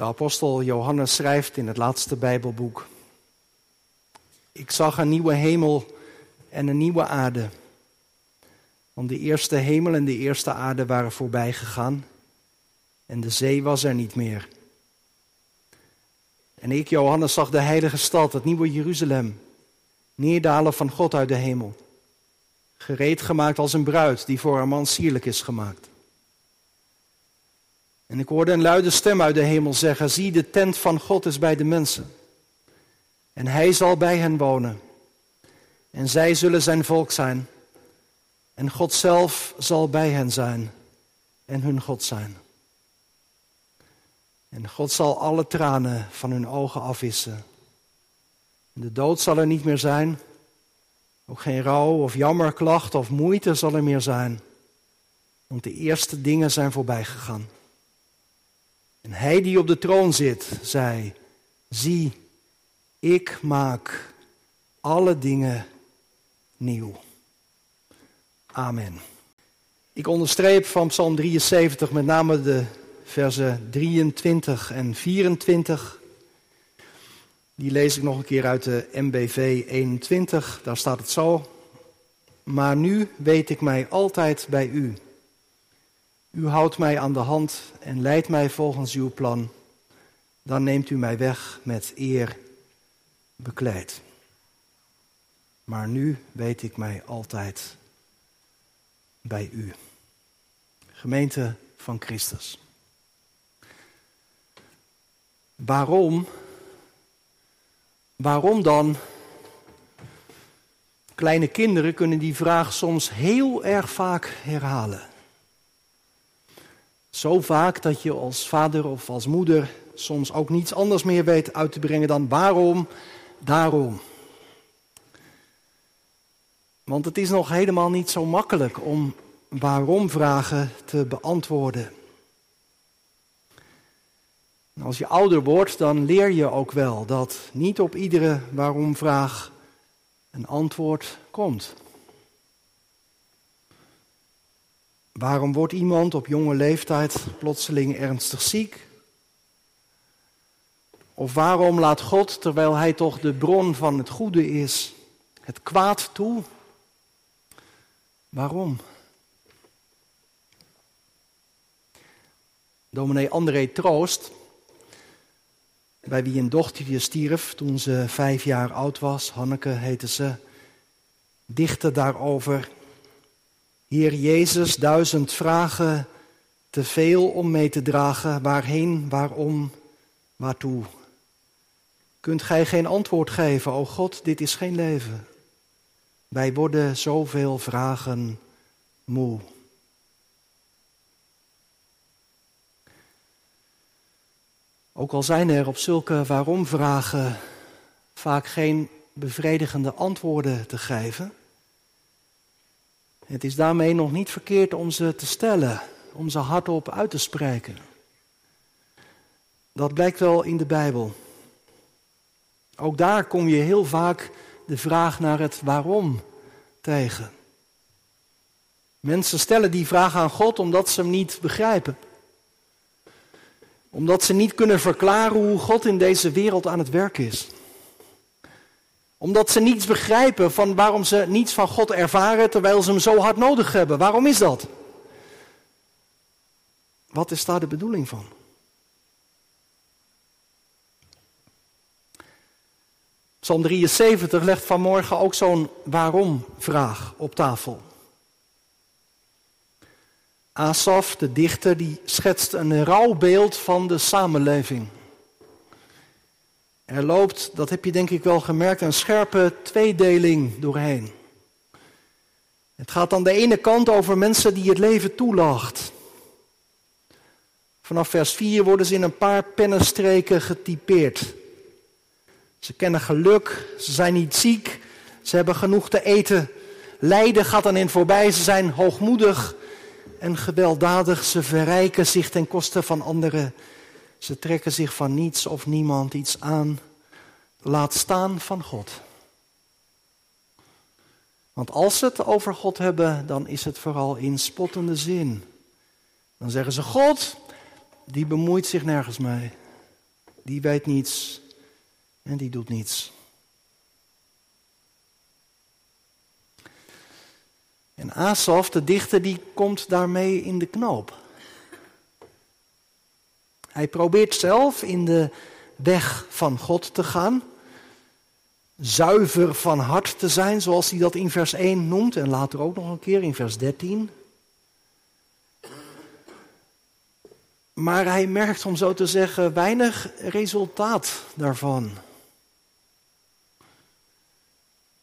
De apostel Johannes schrijft in het laatste Bijbelboek: Ik zag een nieuwe hemel en een nieuwe aarde. Want de eerste hemel en de eerste aarde waren voorbij gegaan en de zee was er niet meer. En ik, Johannes, zag de heilige stad, het nieuwe Jeruzalem, neerdalen van God uit de hemel. Gereed gemaakt als een bruid die voor haar man sierlijk is gemaakt. En ik hoorde een luide stem uit de hemel zeggen: Zie, de tent van God is bij de mensen. En hij zal bij hen wonen. En zij zullen zijn volk zijn. En God zelf zal bij hen zijn en hun God zijn. En God zal alle tranen van hun ogen afwissen. De dood zal er niet meer zijn. Ook geen rouw of jammerklacht of moeite zal er meer zijn. Want de eerste dingen zijn voorbij gegaan. En hij die op de troon zit, zei: Zie, ik maak alle dingen nieuw. Amen. Ik onderstreep van Psalm 73 met name de versen 23 en 24. Die lees ik nog een keer uit de MBV 21. Daar staat het zo. Maar nu weet ik mij altijd bij u. U houdt mij aan de hand en leidt mij volgens uw plan. Dan neemt u mij weg met eer bekleed. Maar nu weet ik mij altijd bij u. Gemeente van Christus. Waarom? Waarom dan? Kleine kinderen kunnen die vraag soms heel erg vaak herhalen. Zo vaak dat je als vader of als moeder soms ook niets anders meer weet uit te brengen dan waarom, daarom. Want het is nog helemaal niet zo makkelijk om waarom-vragen te beantwoorden. Als je ouder wordt, dan leer je ook wel dat niet op iedere waarom-vraag een antwoord komt. Waarom wordt iemand op jonge leeftijd plotseling ernstig ziek? Of waarom laat God, terwijl Hij toch de bron van het goede is, het kwaad toe? Waarom? Dominee André Troost, bij wie een dochtertje stierf toen ze vijf jaar oud was, Hanneke heette ze, dichtte daarover. Heer Jezus, duizend vragen, te veel om mee te dragen, waarheen, waarom, waartoe. Kunt gij geen antwoord geven, o God, dit is geen leven. Wij worden zoveel vragen moe. Ook al zijn er op zulke waarom-vragen vaak geen bevredigende antwoorden te geven, het is daarmee nog niet verkeerd om ze te stellen, om ze hardop uit te spreken. Dat blijkt wel in de Bijbel. Ook daar kom je heel vaak de vraag naar het waarom tegen. Mensen stellen die vraag aan God omdat ze hem niet begrijpen. Omdat ze niet kunnen verklaren hoe God in deze wereld aan het werk is. Omdat ze niets begrijpen van waarom ze niets van God ervaren terwijl ze hem zo hard nodig hebben. Waarom is dat? Wat is daar de bedoeling van? Psalm 73 legt vanmorgen ook zo'n waarom-vraag op tafel. Asaf, de dichter, die schetst een rouwbeeld van de samenleving. Er loopt, dat heb je denk ik wel gemerkt, een scherpe tweedeling doorheen. Het gaat aan de ene kant over mensen die het leven toelacht. Vanaf vers 4 worden ze in een paar pennenstreken getypeerd. Ze kennen geluk, ze zijn niet ziek, ze hebben genoeg te eten. Lijden gaat aan hen voorbij, ze zijn hoogmoedig en gewelddadig. Ze verrijken zich ten koste van anderen. Ze trekken zich van niets of niemand iets aan. Laat staan van God. Want als ze het over God hebben, dan is het vooral in spottende zin. Dan zeggen ze: God, die bemoeit zich nergens mee. die weet niets en die doet niets. En Asaf, de dichter, die komt daarmee in de knoop. Hij probeert zelf in de weg van God te gaan. Zuiver van hart te zijn, zoals hij dat in vers 1 noemt en later ook nog een keer in vers 13. Maar hij merkt, om zo te zeggen, weinig resultaat daarvan.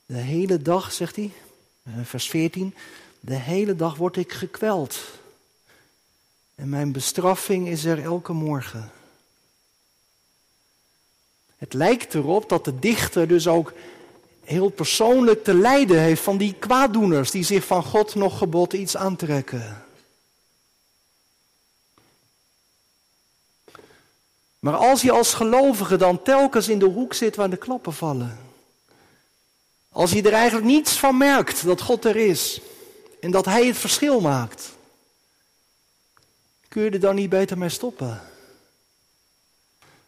De hele dag, zegt hij, vers 14, de hele dag word ik gekweld. En mijn bestraffing is er elke morgen. Het lijkt erop dat de dichter dus ook heel persoonlijk te lijden heeft van die kwaaddoeners die zich van God nog gebod iets aantrekken. Maar als je als gelovige dan telkens in de hoek zit waar de klappen vallen, als je er eigenlijk niets van merkt dat God er is en dat Hij het verschil maakt, kun je er dan niet beter mee stoppen?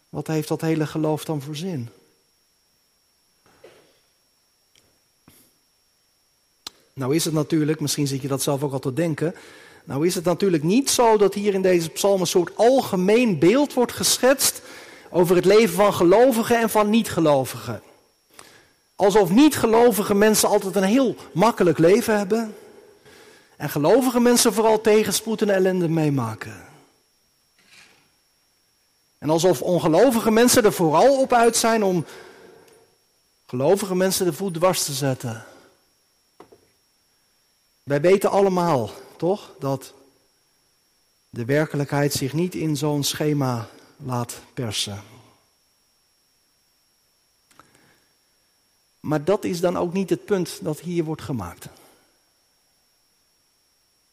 Wat heeft dat hele geloof dan voor zin? Nou is het natuurlijk, misschien zit je dat zelf ook al te denken. Nou is het natuurlijk niet zo dat hier in deze psalm een soort algemeen beeld wordt geschetst over het leven van gelovigen en van niet-gelovigen. Alsof niet-gelovige mensen altijd een heel makkelijk leven hebben. En gelovige mensen vooral tegenspoed en ellende meemaken. En alsof ongelovige mensen er vooral op uit zijn om gelovige mensen de voet dwars te zetten. Wij weten allemaal, toch, dat de werkelijkheid zich niet in zo'n schema laat persen. Maar dat is dan ook niet het punt dat hier wordt gemaakt.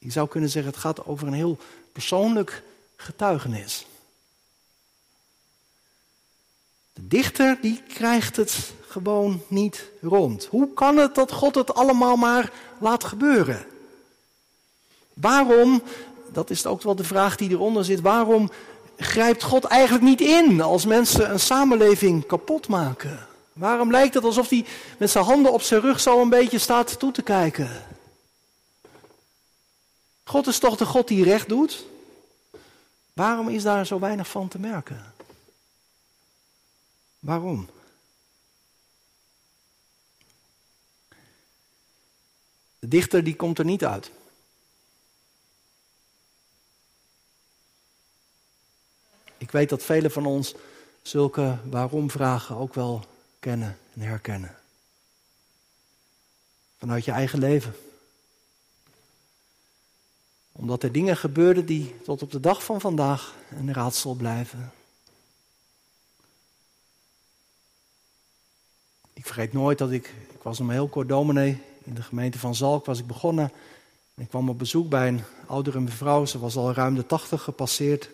Je zou kunnen zeggen, het gaat over een heel persoonlijk getuigenis. De dichter die krijgt het gewoon niet rond. Hoe kan het dat God het allemaal maar laat gebeuren? Waarom, dat is ook wel de vraag die eronder zit, waarom grijpt God eigenlijk niet in als mensen een samenleving kapot maken? Waarom lijkt het alsof hij met zijn handen op zijn rug zo een beetje staat toe te kijken? God is toch de God die recht doet? Waarom is daar zo weinig van te merken? Waarom? De dichter die komt er niet uit. Ik weet dat velen van ons zulke waarom-vragen ook wel kennen en herkennen. Vanuit je eigen leven. Omdat er dingen gebeurden die tot op de dag van vandaag een raadsel blijven. Ik vergeet nooit dat ik, ik was een heel kort dominee in de gemeente van Zalk was ik begonnen. En ik kwam op bezoek bij een oudere mevrouw, ze was al ruim de tachtig gepasseerd.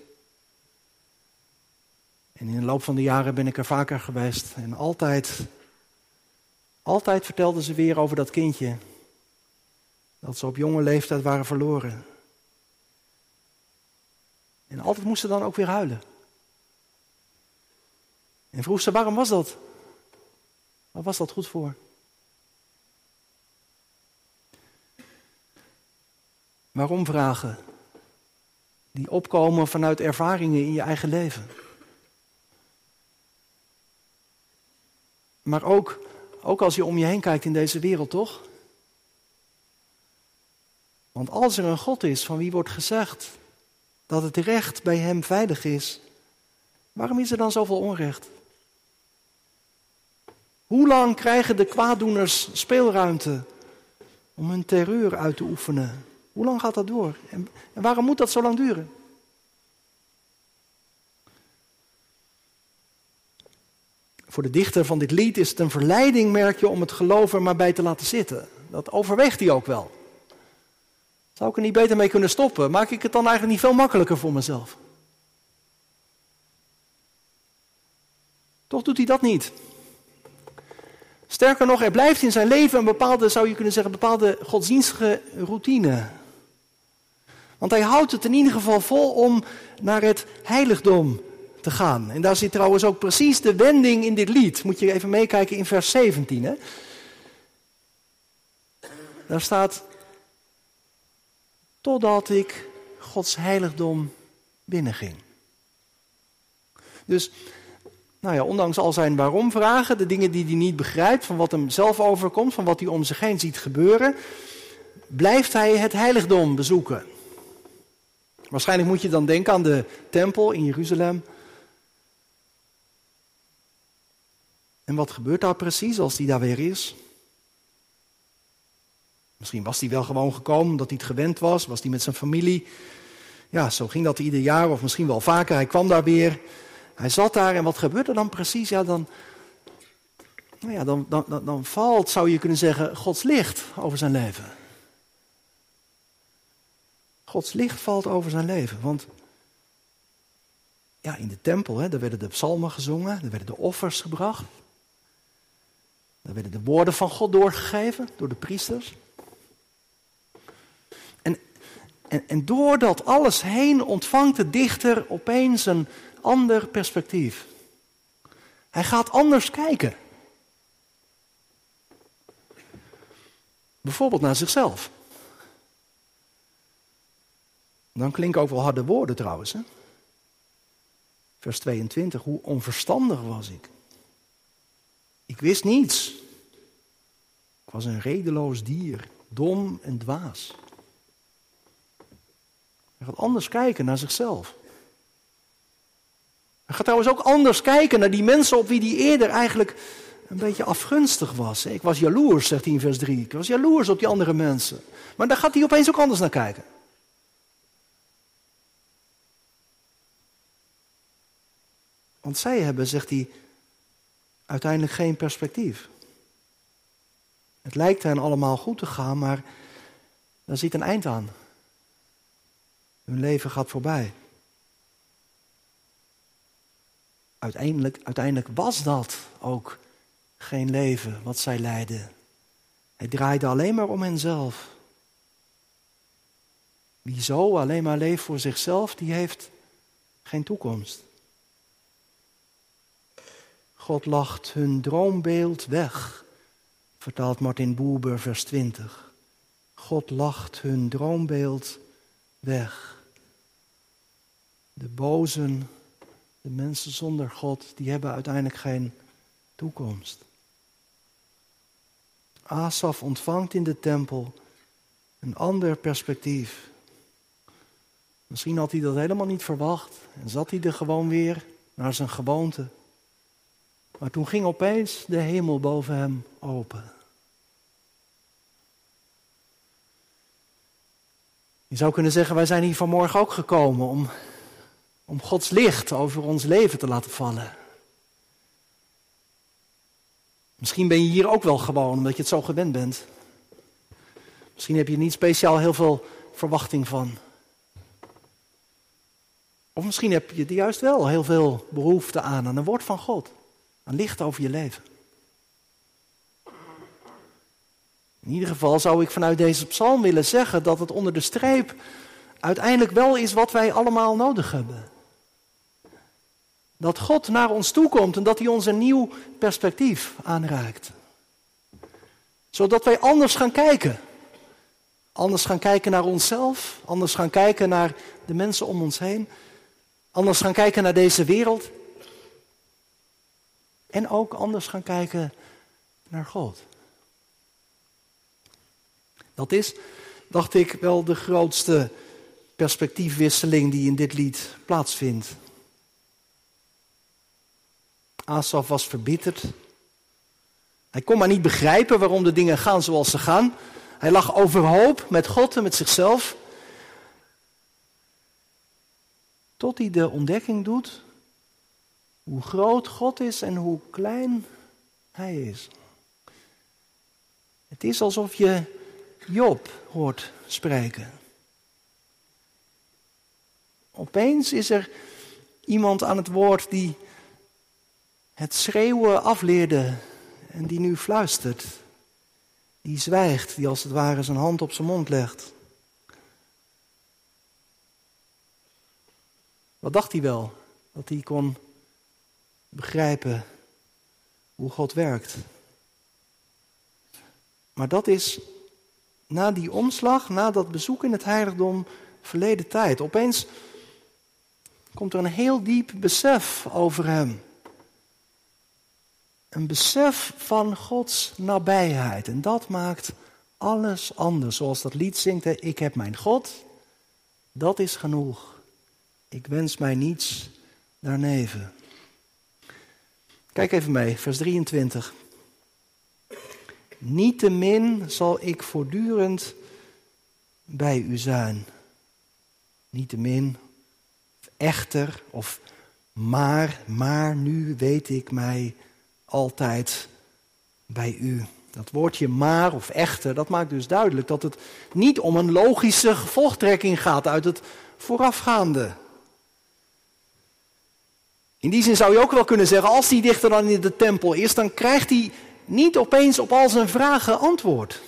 En in de loop van de jaren ben ik er vaker geweest. En altijd, altijd vertelde ze weer over dat kindje. Dat ze op jonge leeftijd waren verloren. En altijd moest ze dan ook weer huilen. En vroeg ze, waarom was dat? Waar was dat goed voor? Waarom vragen? Die opkomen vanuit ervaringen in je eigen leven. Maar ook, ook als je om je heen kijkt in deze wereld, toch? Want als er een God is van wie wordt gezegd dat het recht bij hem veilig is, waarom is er dan zoveel onrecht? Hoe lang krijgen de kwaaddoeners speelruimte om hun terreur uit te oefenen? Hoe lang gaat dat door? En, en waarom moet dat zo lang duren? Voor de dichter van dit lied is het een verleiding, merk je, om het geloof er maar bij te laten zitten. Dat overweegt hij ook wel. Zou ik er niet beter mee kunnen stoppen? Maak ik het dan eigenlijk niet veel makkelijker voor mezelf? Toch doet hij dat niet. Sterker nog, er blijft in zijn leven een bepaalde, zou je kunnen zeggen, bepaalde godsdienstige routine. Want hij houdt het in ieder geval vol om naar het heiligdom te gaan. En daar zit trouwens ook precies de wending in dit lied. Moet je even meekijken in vers 17. Hè? Daar staat, totdat ik Gods heiligdom binnenging. Dus, nou ja, ondanks al zijn waarom-vragen, de dingen die hij niet begrijpt, van wat hem zelf overkomt, van wat hij om zich heen ziet gebeuren, blijft hij het heiligdom bezoeken. Waarschijnlijk moet je dan denken aan de tempel in Jeruzalem. En wat gebeurt daar precies als die daar weer is? Misschien was hij wel gewoon gekomen omdat hij het gewend was, was hij met zijn familie. Ja, zo ging dat ieder jaar of misschien wel vaker. Hij kwam daar weer. Hij zat daar en wat gebeurt er dan precies? Ja, dan, nou ja, dan, dan, dan, dan valt, zou je kunnen zeggen, Gods licht over zijn leven. Gods licht valt over zijn leven. Want ja, in de tempel, hè, daar werden de psalmen gezongen, daar werden de offers gebracht. Daar werden de woorden van God doorgegeven door de priesters. En, en, en door dat alles heen ontvangt de dichter opeens een ander perspectief. Hij gaat anders kijken. Bijvoorbeeld naar zichzelf. Dan klinken ook wel harde woorden trouwens. Hè? Vers 22, hoe onverstandig was ik. Ik wist niets. Ik was een redeloos dier, dom en dwaas. Hij gaat anders kijken naar zichzelf. Hij gaat trouwens ook anders kijken naar die mensen op wie hij eerder eigenlijk een beetje afgunstig was. Ik was jaloers, zegt hij in vers 3. Ik was jaloers op die andere mensen. Maar daar gaat hij opeens ook anders naar kijken. Want zij hebben, zegt hij, uiteindelijk geen perspectief. Het lijkt hen allemaal goed te gaan, maar daar zit een eind aan. Hun leven gaat voorbij. Uiteindelijk, uiteindelijk was dat ook geen leven wat zij leidden. Het draaide alleen maar om henzelf. Wie zo alleen maar leeft voor zichzelf, die heeft geen toekomst. God lacht hun droombeeld weg, vertaalt Martin Boerber vers 20. God lacht hun droombeeld weg. De bozen, de mensen zonder God, die hebben uiteindelijk geen toekomst. Asaf ontvangt in de tempel een ander perspectief. Misschien had hij dat helemaal niet verwacht en zat hij er gewoon weer naar zijn gewoonte. Maar toen ging opeens de hemel boven hem open. Je zou kunnen zeggen, wij zijn hier vanmorgen ook gekomen om, om Gods licht over ons leven te laten vallen. Misschien ben je hier ook wel gewoon omdat je het zo gewend bent. Misschien heb je niet speciaal heel veel verwachting van. Of misschien heb je er juist wel heel veel behoefte aan, aan een woord van God. Aan licht over je leven. In ieder geval zou ik vanuit deze psalm willen zeggen dat het onder de streep uiteindelijk wel is wat wij allemaal nodig hebben. Dat God naar ons toe komt en dat hij ons een nieuw perspectief aanraakt. Zodat wij anders gaan kijken. Anders gaan kijken naar onszelf, anders gaan kijken naar de mensen om ons heen, anders gaan kijken naar deze wereld en ook anders gaan kijken naar God. Dat is, dacht ik, wel de grootste perspectiefwisseling die in dit lied plaatsvindt. Asaf was verbitterd. Hij kon maar niet begrijpen waarom de dingen gaan zoals ze gaan. Hij lag overhoop met God en met zichzelf. Tot hij de ontdekking doet hoe groot God is en hoe klein Hij is. Het is alsof je Job hoort spreken. Opeens is er iemand aan het woord die het schreeuwen afleerde en die nu fluistert. Die zwijgt, die als het ware zijn hand op zijn mond legt. Wat dacht hij wel? dat hij kon begrijpen hoe God werkt. Maar dat is na die omslag, na dat bezoek in het heiligdom, verleden tijd. Opeens komt er een heel diep besef over hem. Een besef van Gods nabijheid. En dat maakt alles anders. Zoals dat lied zingt, ik heb mijn God, dat is genoeg. Ik wens mij niets daarneven. Kijk even mee, vers 23. Niettemin zal ik voortdurend bij u zijn. Niettemin, echter of maar, maar nu weet ik mij altijd bij u. Dat woordje maar of echter, dat maakt dus duidelijk dat het niet om een logische gevolgtrekking gaat uit het voorafgaande. In die zin zou je ook wel kunnen zeggen, als die dichter dan in de tempel is, dan krijgt hij niet opeens op al zijn vragen antwoord.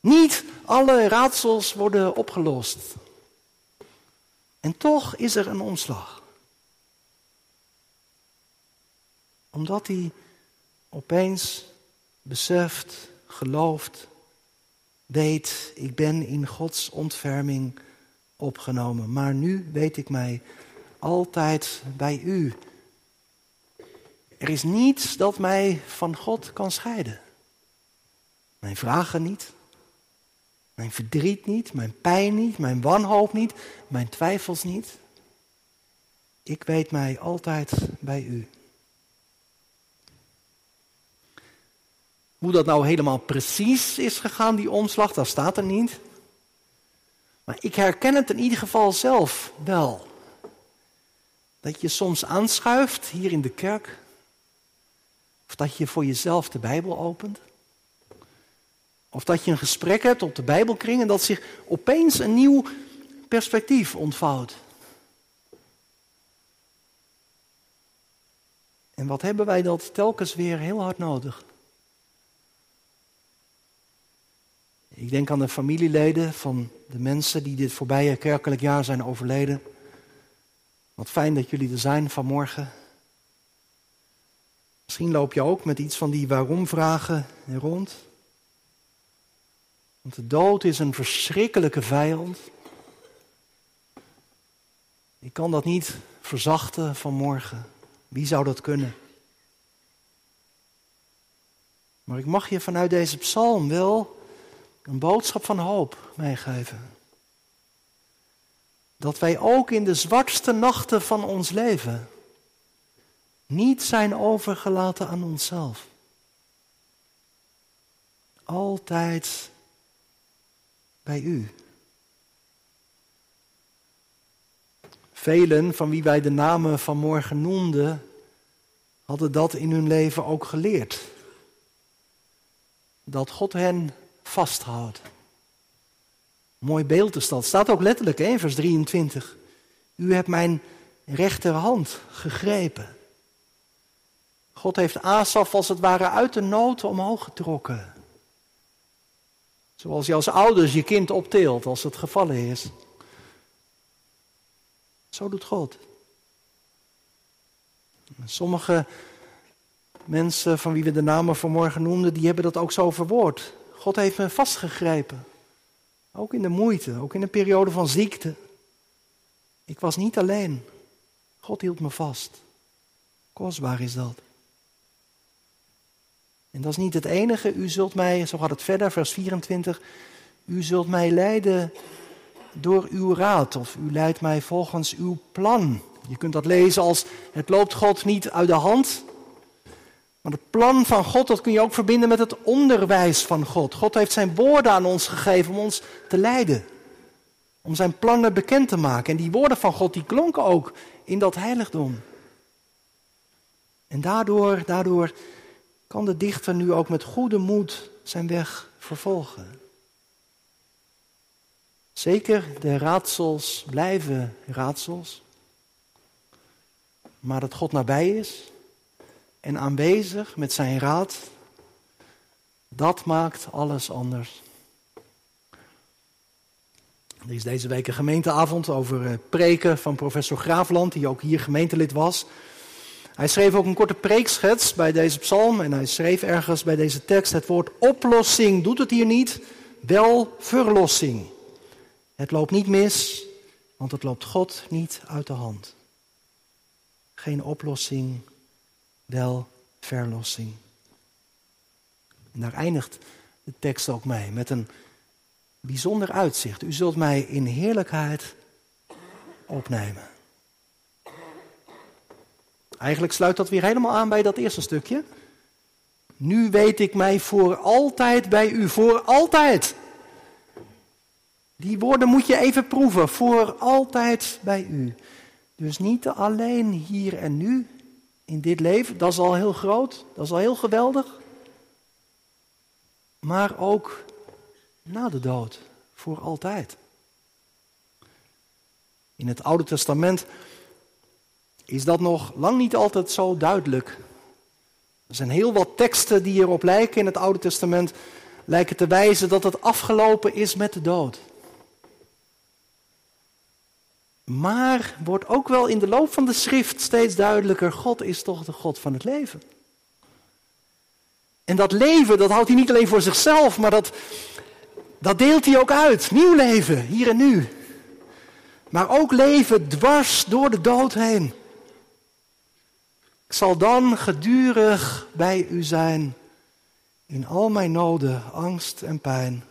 Niet alle raadsels worden opgelost. En toch is er een omslag. Omdat hij opeens beseft, gelooft, weet, ik ben in Gods ontferming opgenomen. Maar nu weet ik mij altijd bij u. Er is niets dat mij van God kan scheiden. Mijn vragen niet, mijn verdriet niet, mijn pijn niet, mijn wanhoop niet, mijn twijfels niet. Ik weet mij altijd bij u. Hoe dat nou helemaal precies is gegaan, die omslag, dat staat er niet. Maar ik herken het in ieder geval zelf wel. Dat je soms aanschuift hier in de kerk. Of dat je voor jezelf de Bijbel opent. Of dat je een gesprek hebt op de Bijbelkring en dat zich opeens een nieuw perspectief ontvouwt. En wat hebben wij dat telkens weer heel hard nodig? Ik denk aan de familieleden van de mensen die dit voorbije kerkelijk jaar zijn overleden. Wat fijn dat jullie er zijn vanmorgen. Misschien loop je ook met iets van die waarom-vragen rond. Want de dood is een verschrikkelijke vijand. Ik kan dat niet verzachten vanmorgen. Wie zou dat kunnen? Maar ik mag je vanuit deze psalm wel een boodschap van hoop meegeven. Dat wij ook in de zwartste nachten van ons leven niet zijn overgelaten aan onszelf. Altijd bij u. Velen van wie wij de namen vanmorgen noemden, hadden dat in hun leven ook geleerd. Dat God hen vasthoudt. Mooi beeld is dat. Staat ook letterlijk in vers 23. U hebt mijn rechterhand gegrepen. God heeft Asaf als het ware uit de nood omhoog getrokken. Zoals je als ouders je kind opteelt als het gevallen is. Zo doet God. Sommige mensen van wie we de namen vanmorgen noemden, die hebben dat ook zo verwoord. God heeft me vastgegrepen. Ook in de moeite, ook in een periode van ziekte. Ik was niet alleen. God hield me vast. Kostbaar is dat. En dat is niet het enige. U zult mij, zo gaat het verder, vers 24. U zult mij leiden door uw raad. Of u leidt mij volgens uw plan. Je kunt dat lezen als het loopt God niet uit de hand. Maar het plan van God, dat kun je ook verbinden met het onderwijs van God. God heeft zijn woorden aan ons gegeven om ons te leiden. Om zijn plannen bekend te maken. En die woorden van God, die klonken ook in dat heiligdom. En daardoor, daardoor kan de dichter nu ook met goede moed zijn weg vervolgen. Zeker, de raadsels blijven raadsels. Maar dat God nabij is, en aanwezig met zijn raad, dat maakt alles anders. Er is deze week een gemeenteavond over eh, preken van professor Graafland, die ook hier gemeentelid was. Hij schreef ook een korte preekschets bij deze psalm en hij schreef ergens bij deze tekst het woord oplossing doet het hier niet, wel verlossing. Het loopt niet mis, want het loopt God niet uit de hand. Geen oplossing, wel verlossing. En daar eindigt de tekst ook mee met een bijzonder uitzicht. U zult mij in heerlijkheid opnemen. Eigenlijk sluit dat weer helemaal aan bij dat eerste stukje. Nu weet ik mij voor altijd bij u, voor altijd. Die woorden moet je even proeven, voor altijd bij u. Dus niet alleen hier en nu, in dit leven, dat is al heel groot, dat is al heel geweldig. Maar ook na de dood, voor altijd. In het Oude Testament is dat nog lang niet altijd zo duidelijk. Er zijn heel wat teksten die erop lijken in het Oude Testament, lijken te wijzen dat het afgelopen is met de dood. Maar wordt ook wel in de loop van de schrift steeds duidelijker, God is toch de God van het leven. En dat leven, dat houdt hij niet alleen voor zichzelf, maar dat, dat deelt hij ook uit. Nieuw leven, hier en nu. Maar ook leven dwars door de dood heen. Ik zal dan gedurig bij u zijn in al mijn noden, angst en pijn.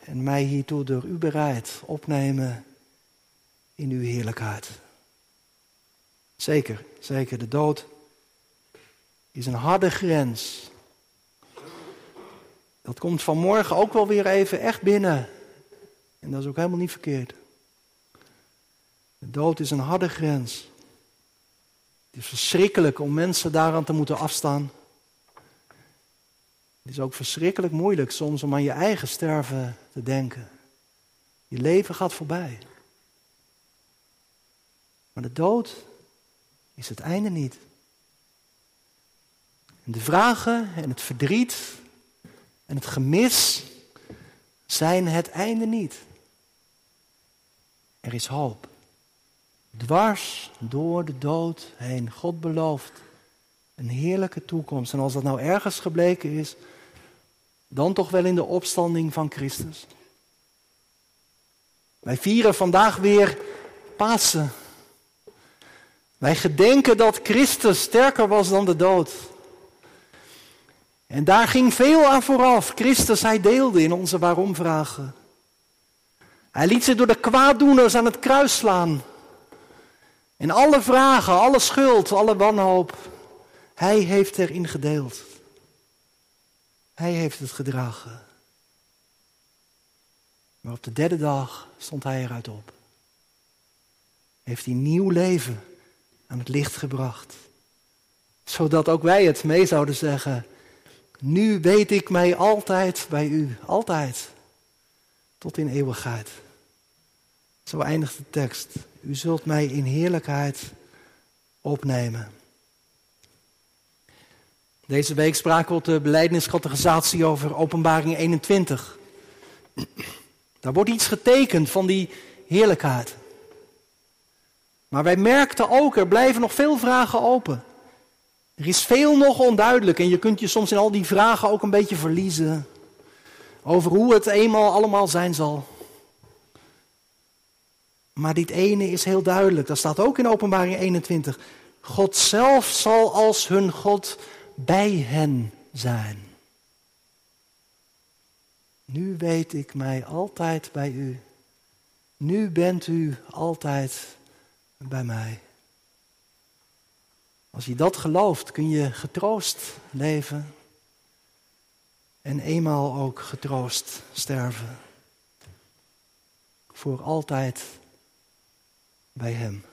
En mij hiertoe door u bereid opnemen in uw heerlijkheid. Zeker, zeker, de dood is een harde grens. Dat komt vanmorgen ook wel weer even echt binnen. En dat is ook helemaal niet verkeerd. Dood is een harde grens. Het is verschrikkelijk om mensen daaraan te moeten afstaan. Het is ook verschrikkelijk moeilijk soms om aan je eigen sterven te denken. Je leven gaat voorbij. Maar de dood is het einde niet. De vragen en het verdriet en het gemis zijn het einde niet. Er is hoop. Dwars door de dood heen. God belooft een heerlijke toekomst. En als dat nou ergens gebleken is, dan toch wel in de opstanding van Christus. Wij vieren vandaag weer Pasen. Wij gedenken dat Christus sterker was dan de dood. En daar ging veel aan vooraf. Christus, hij deelde in onze waarom-vragen. Hij liet zich door de kwaaddoeners aan het kruis slaan. En alle vragen, alle schuld, alle wanhoop, hij heeft erin gedeeld. Hij heeft het gedragen. Maar op de derde dag stond hij eruit op. Heeft hij nieuw leven aan het licht gebracht. Zodat ook wij het mee zouden zeggen. Nu weet ik mij altijd bij u, altijd, tot in eeuwigheid. Zo eindigt de tekst. U zult mij in heerlijkheid opnemen. Deze week spraken we op de beleidingscategorisatie over openbaring 21. Daar wordt iets getekend van die heerlijkheid. Maar wij merkten ook, er blijven nog veel vragen open. Er is veel nog onduidelijk en je kunt je soms in al die vragen ook een beetje verliezen. Over hoe het eenmaal allemaal zijn zal. Maar dit ene is heel duidelijk. Dat staat ook in Openbaring 21. God zelf zal als hun God bij hen zijn. Nu weet ik mij altijd bij u. Nu bent u altijd bij mij. Als je dat gelooft, kun je getroost leven en eenmaal ook getroost sterven. Voor altijd bij Hem.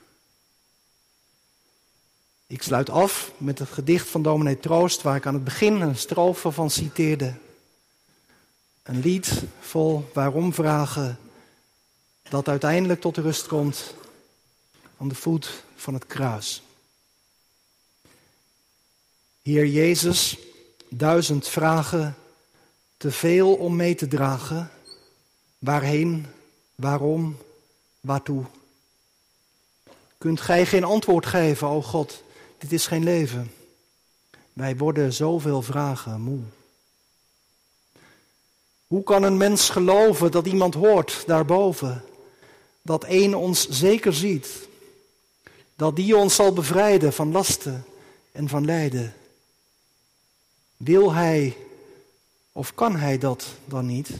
Ik sluit af met het gedicht van dominee Troost, waar ik aan het begin een strofe van citeerde. Een lied vol waarom vragen, dat uiteindelijk tot rust komt aan de voet van het kruis. Heer Jezus, duizend vragen te veel om mee te dragen. Waarheen, waarom, waartoe? Kunt gij geen antwoord geven, o God? Dit is geen leven. Wij worden zoveel vragen moe. Hoe kan een mens geloven dat iemand hoort daarboven? Dat één ons zeker ziet. Dat die ons zal bevrijden van lasten en van lijden. Wil hij of kan hij dat dan niet?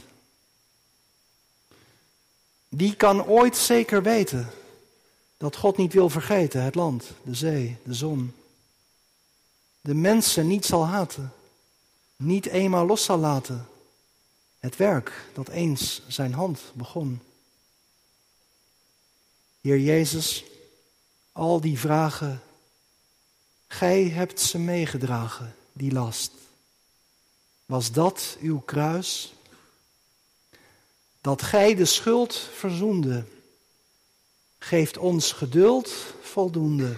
Wie kan ooit zeker weten dat God niet wil vergeten het land, de zee, de zon? De mensen niet zal haten, niet eenmaal los zal laten. Het werk dat eens zijn hand begon. Heer Jezus, al die vragen, gij hebt ze meegedragen, die last. Was dat uw kruis? Dat gij de schuld verzoende, geeft ons geduld voldoende.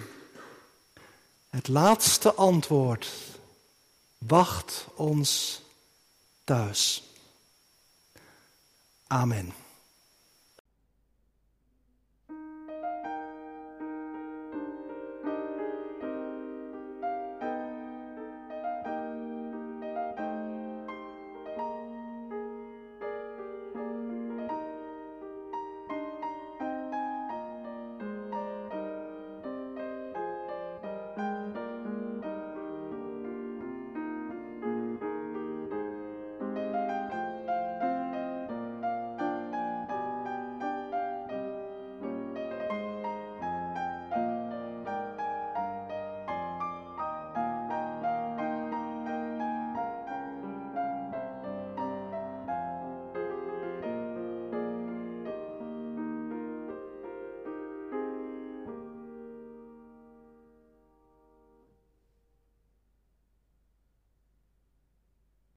Het laatste antwoord wacht ons thuis. Amen.